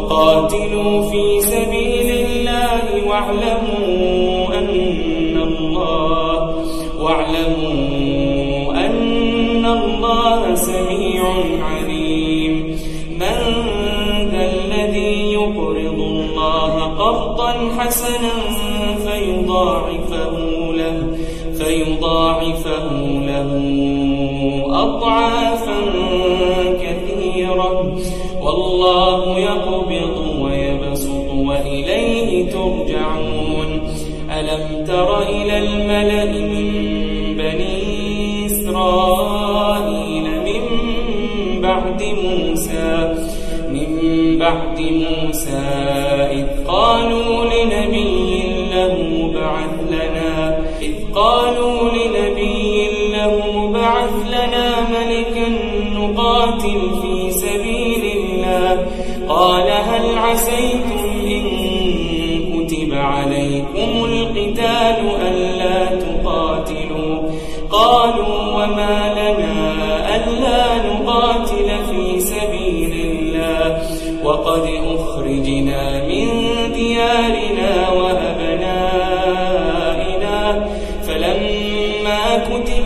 وقاتلوا في سبيل الله واعلموا أن الله واعلموا أن الله سميع عليم. من ذا الذي يقرض الله قرضا حسنا فيضاعفه له فيضاعفه له أضعافا ألم تر إلى الملأ من بني إسرائيل من بعد موسى من بعد موسى إذ قالوا لنبي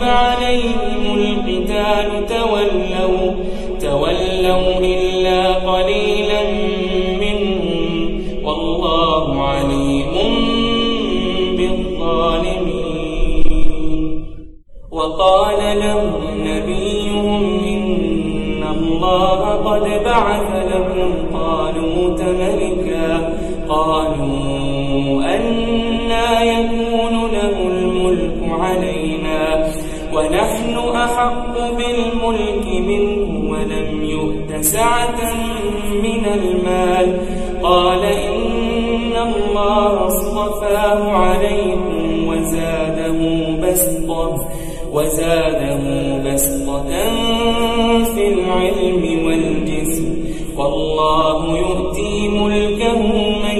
عليهم القتال تولوا تولوا إلا قليلا منهم. والله عليم بالظالمين. وقال لهم نبيهم إن الله قد بعث لكم ولم يؤت سعة من المال. قال إن الله اصطفاه عليكم وزاده بسطة وزاده بسطة في العلم والجسم. والله يؤتي ملكه من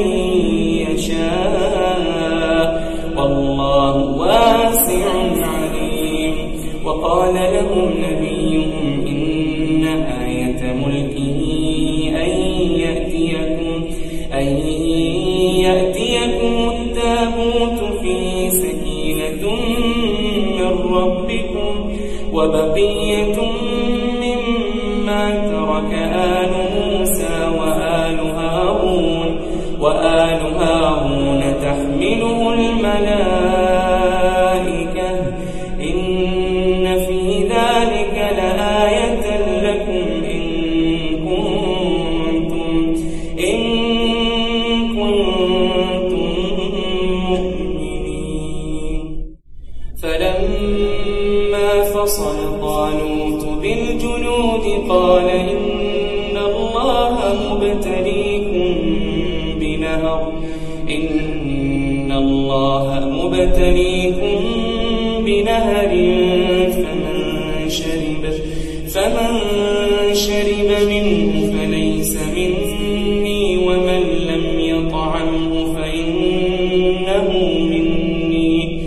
يشاء. والله واسع عليم. وقال لهم نبيهم آية ملكه أن يأتيكم أن يأتيكم التابوت فيه سكينة من ربكم وبقية بنهر فمن شرب فمن شرب منه فليس مني ومن لم يطعمه فإنه مني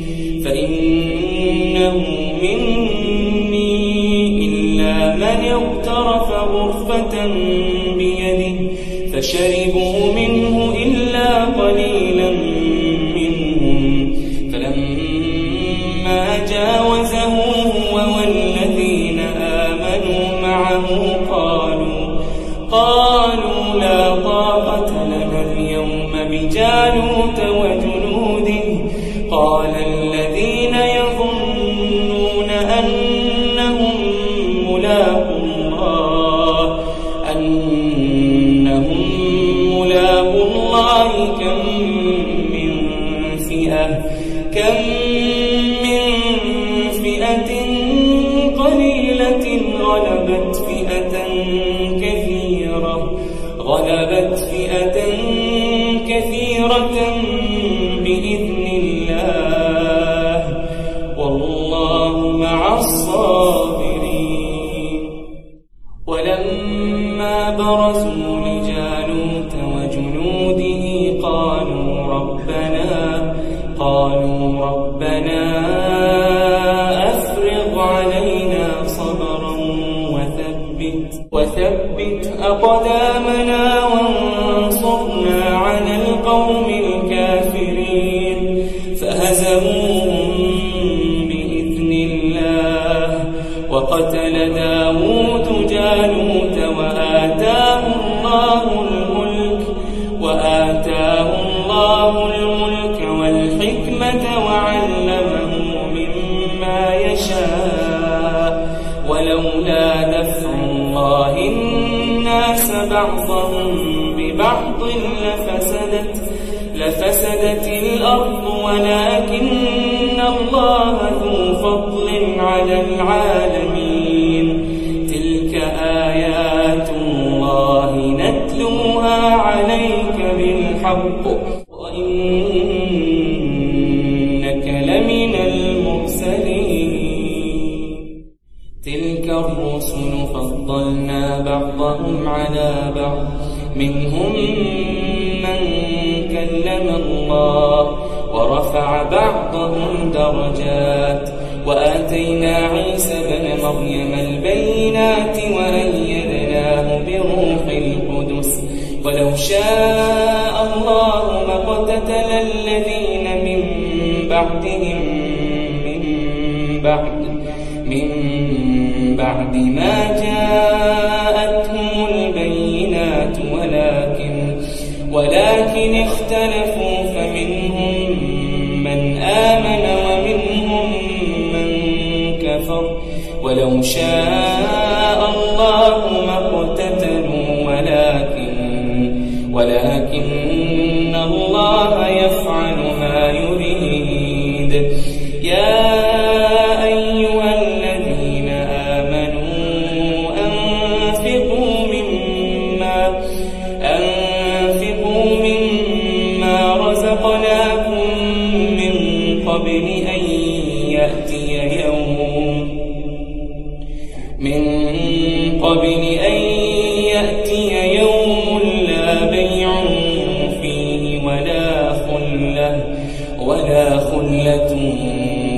فإنه مني إلا من اغترف غرفة بيده فشربوا والحكمة وعلمه مما يشاء. ولولا دفع الله الناس بعضهم ببعض لفسدت لفسدت الأرض ولكن الله ذو فضل على العالمين. تلك آيات الله نتلوها عليك بالحق. درجات وآتينا عيسى بن مريم البينات وأيدناه بروح القدس. ولو شاء الله ما اقتتل الذين من بعدهم من بعد من بعد ما جاءتهم البينات. ولكن ولكن اختلفوا ولو شاء الله ما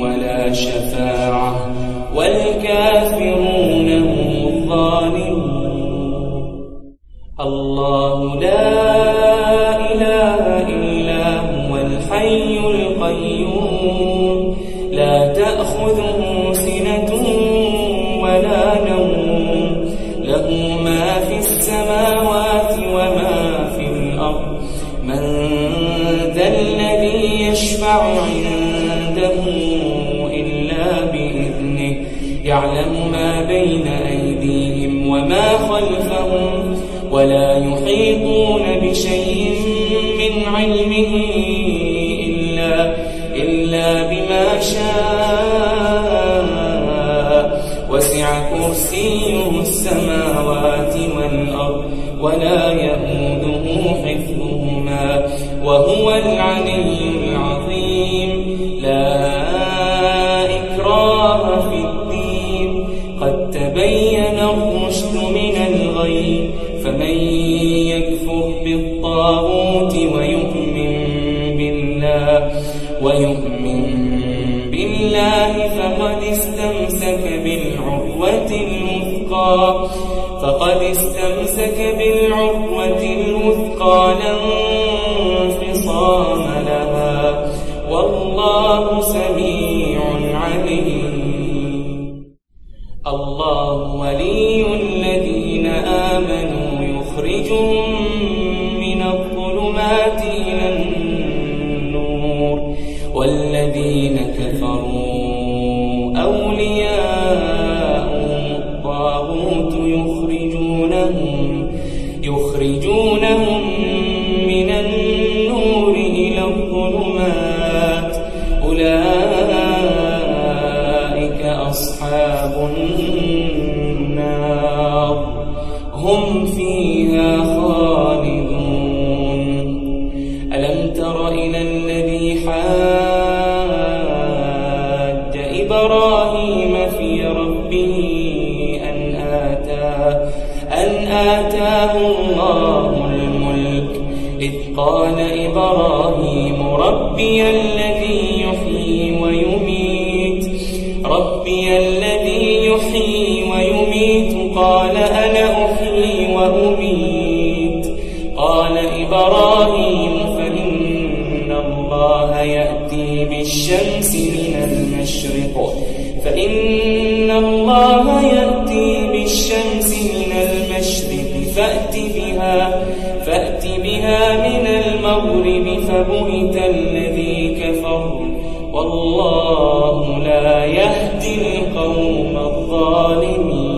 ولا شفاعة. ولا يئوده حفظهما وهو العلي العظيم لا إكراه في الدين قد تبين الرشد من الغي فمن يكفر بالطاغوت ويؤمن بالله ويؤمن بالله فقد استمسك بالعروة الوثقى فقد استمسك بالعروة الوثقى يخرجونهم ربي الذي يحيي ويميت. ربي الذي يحيي ويميت. قال أنا أحيي وأميت. قال إبراهيم فإن الله يأتي بالشمس من المشرق. فإن الله يأتي بالشمس من المشرق. فأت بها فأت بها من المغرب. فبهت الذي والله لا يهدي القوم الظالمين.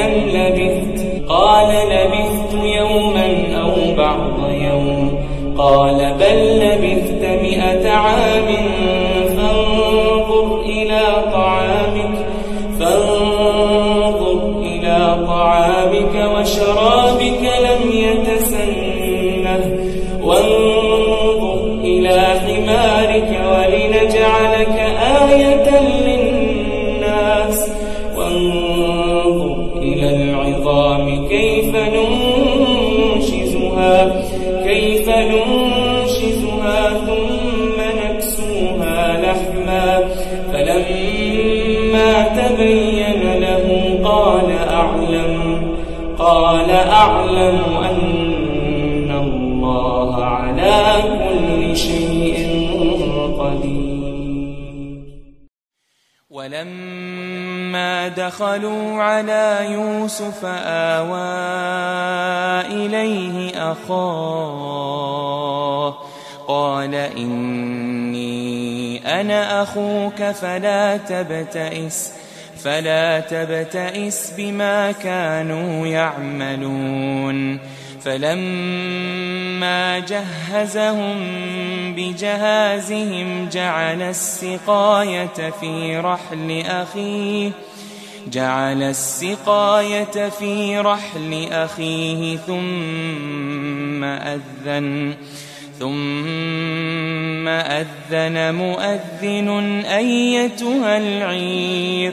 كم لبثت؟ قال لبثت يوما أو بعض يوم. قال بل لبثت مئة عام فانظر إلى طعامك فانظر إلى طعامك وشرابك لم يتسنه. وانظر إلى حمارك ولنجعلك آية للناس قال أعلم أن الله على كل شيء قدير. ولما دخلوا على يوسف آوى إليه أخاه قال إني أنا أخوك فلا تبتئس. فلا تبتئس بما كانوا يعملون. فلما جهزهم بجهازهم جعل السقاية في رحل أخيه جعل السقاية في رحل أخيه ثم أذن ثم أذن مؤذن أيتها العير.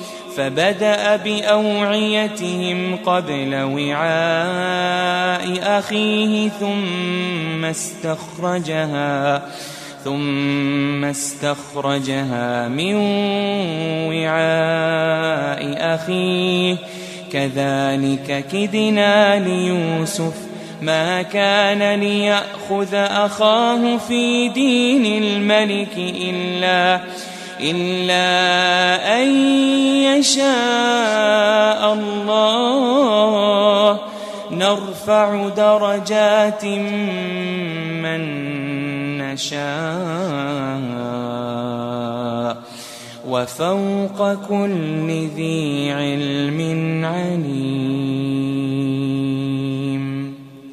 فبدأ بأوعيتهم قبل وعاء أخيه ثم استخرجها ثم استخرجها من وعاء أخيه. كذلك كدنا ليوسف ما كان ليأخذ أخاه في دين الملك إلا إلا أن يشاء الله. نرفع درجات من نشاء. وفوق كل ذي علم عليم.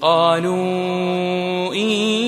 قالوا إن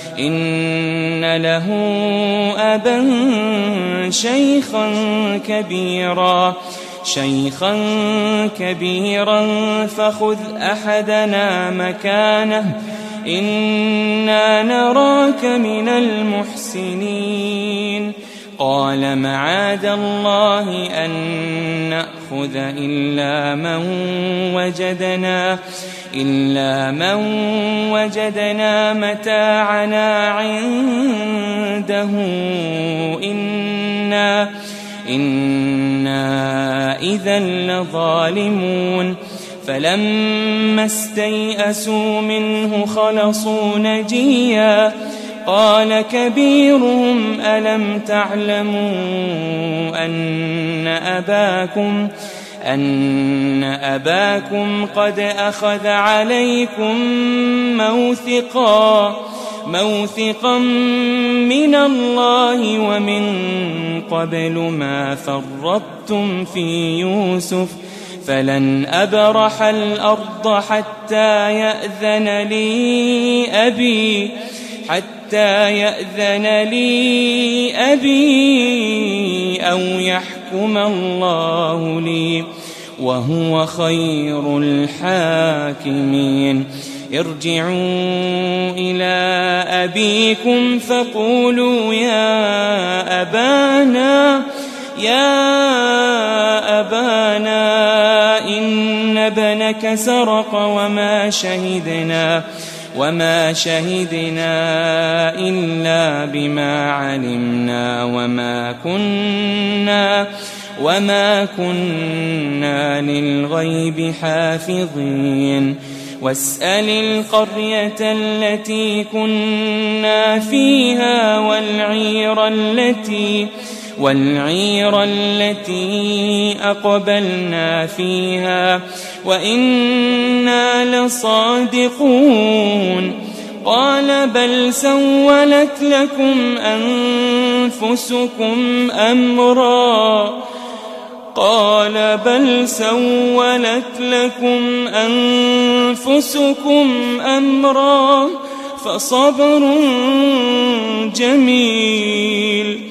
إن له أبا شيخا كبيرا. شيخا كبيرا فخذ أحدنا مكانه. إنا نراك من المحسنين. قال معاذ الله أن نأخذ إلا من وجدنا إلا من وجدنا متاعنا عنده. إنا إنا إذا لظالمون. فلما استيئسوا منه خلصوا نجيا. قال كبيرهم ألم تعلموا أن أباكم أن أباكم قد أخذ عليكم موثقا موثقا من الله ومن قبل ما فرطتم في يوسف فلن أبرح الأرض حتى يأذن لي أبي حتى يأذن لي أبي أو يحكم الله لي وهو خير الحاكمين. ارجعوا إلى أبيكم فقولوا يا أبانا يا أبانا إن ابنك سرق وما شهدنا. وما شهدنا إلا بما علمنا وما كنا وما كنا للغيب حافظين واسأل القرية التي كنا فيها والعير التي والعير التي أقبلنا فيها وإنا لصادقون قال بل سولت لكم أنفسكم أمرا قال بل سولت لكم أنفسكم أمرا فصبر جميل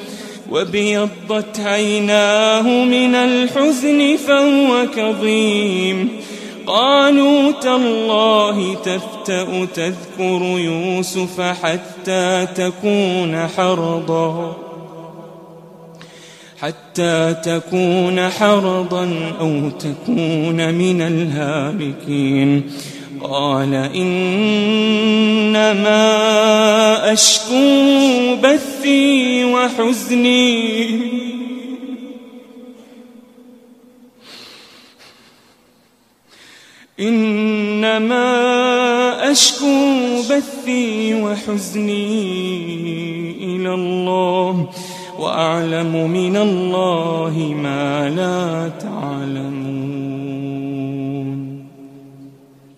وابيضت عيناه من الحزن فهو كظيم. قالوا تالله تفتأ تذكر يوسف حتى تكون حرضا. حتى تكون حرضا أو تكون من الهالكين. قال إنما أشكو بثي وحزني. إنما أشكو بثي وحزني إلى الله وأعلم من الله ما لا تعلمون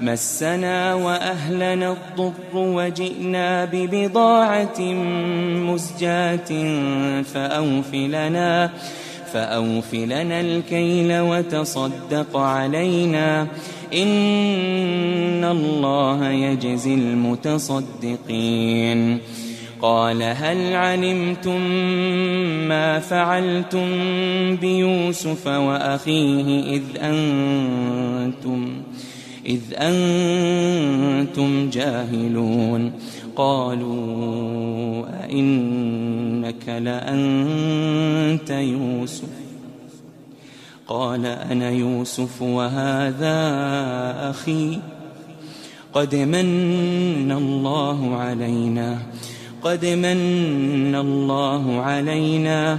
مسنا وأهلنا الضر وجئنا ببضاعة مزجاة فأوفلنا فأوفلنا الكيل وتصدق علينا. إن الله يجزي المتصدقين. قال هل علمتم ما فعلتم بيوسف وأخيه إذ أنتم إذ أنتم جاهلون. قالوا أئنك لأنت يوسف. قال أنا يوسف وهذا أخي. قد من الله علينا. قد من الله علينا.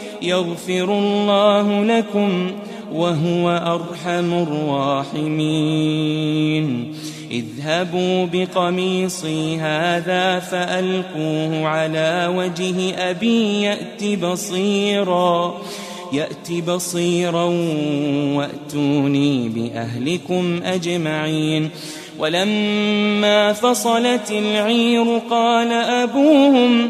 يغفر الله لكم وهو أرحم الراحمين. اذهبوا بقميصي هذا فألقوه على وجه أبي يأت بصيراً يأت بصيرا وأتوني بأهلكم أجمعين. ولما فصلت العير قال أبوهم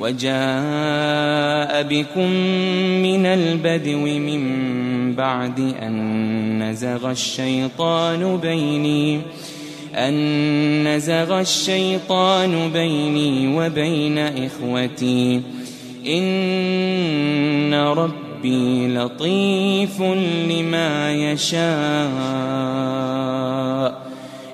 وجاء بكم من البدو من بعد أن نزغ الشيطان بيني أن نزغ الشيطان بيني وبين إخوتي. إن ربي لطيف لما يشاء.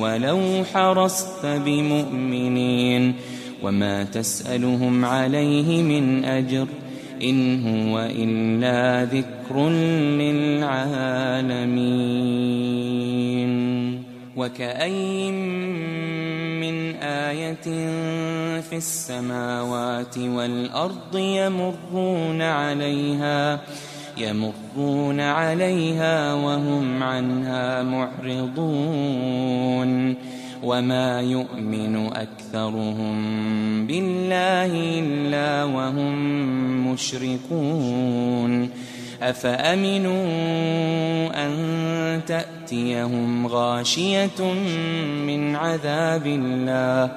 ولو حرصت بمؤمنين وما تسألهم عليه من أجر إن هو إلا ذكر للعالمين وكأين من آية في السماوات والأرض يمرون عليها يمرون عليها وهم عنها معرضون وما يؤمن أكثرهم بالله إلا وهم مشركون أفأمنوا أن تأتيهم غاشية من عذاب الله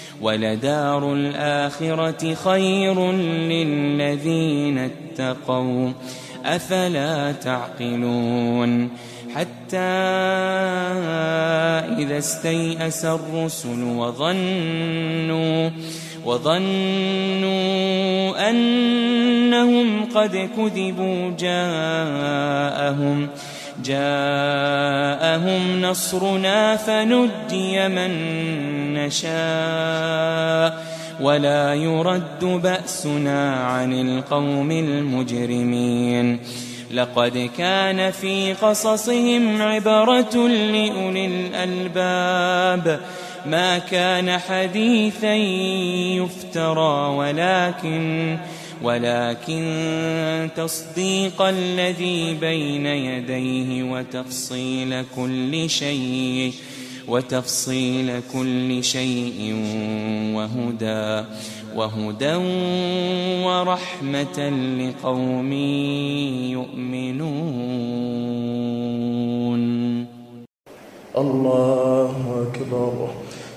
ولدار الآخرة خير للذين اتقوا أفلا تعقلون حتى إذا استيأس الرسل وظنوا وظنوا أنهم قد كذبوا جاءهم جاءهم نصرنا فنجي من نشاء ولا يرد بأسنا عن القوم المجرمين. لقد كان في قصصهم عبرة لأولي الألباب. ما كان حديثا يفترى ولكن ولكن تصديق الذي بين يديه وتفصيل كل شيء وتفصيل كل شيء وهدى وهدى ورحمة لقوم يؤمنون. الله أكبر.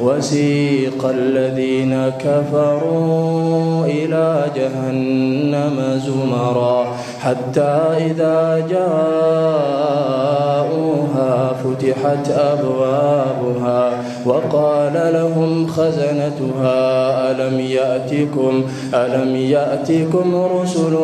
وسيق الذين كفروا إلى جهنم زمرا حتى إذا جاءوها فتحت أبوابها وقال لهم خزنتها ألم يأتكم ألم يأتكم رسل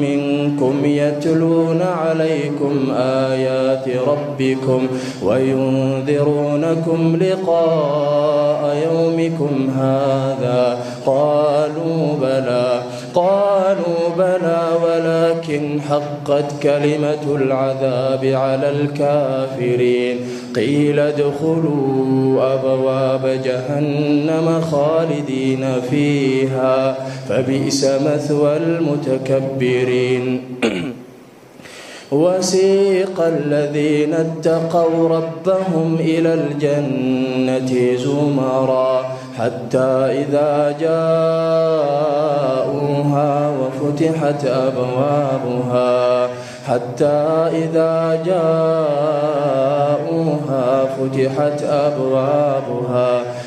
منكم يتلون عليكم آيات ربكم وينذرونكم لقاء يومكم هذا؟ قالوا بلى. قالوا بلى ولكن حقت كلمة العذاب على الكافرين. قيل ادخلوا أبواب جهنم خالدين فيها فبئس مثوى المتكبرين. وسيق الذين اتقوا ربهم إلى الجنة زمرا حتى إذا جاءوها وفتحت أبوابها حتى إذا جاءوها فتحت أبوابها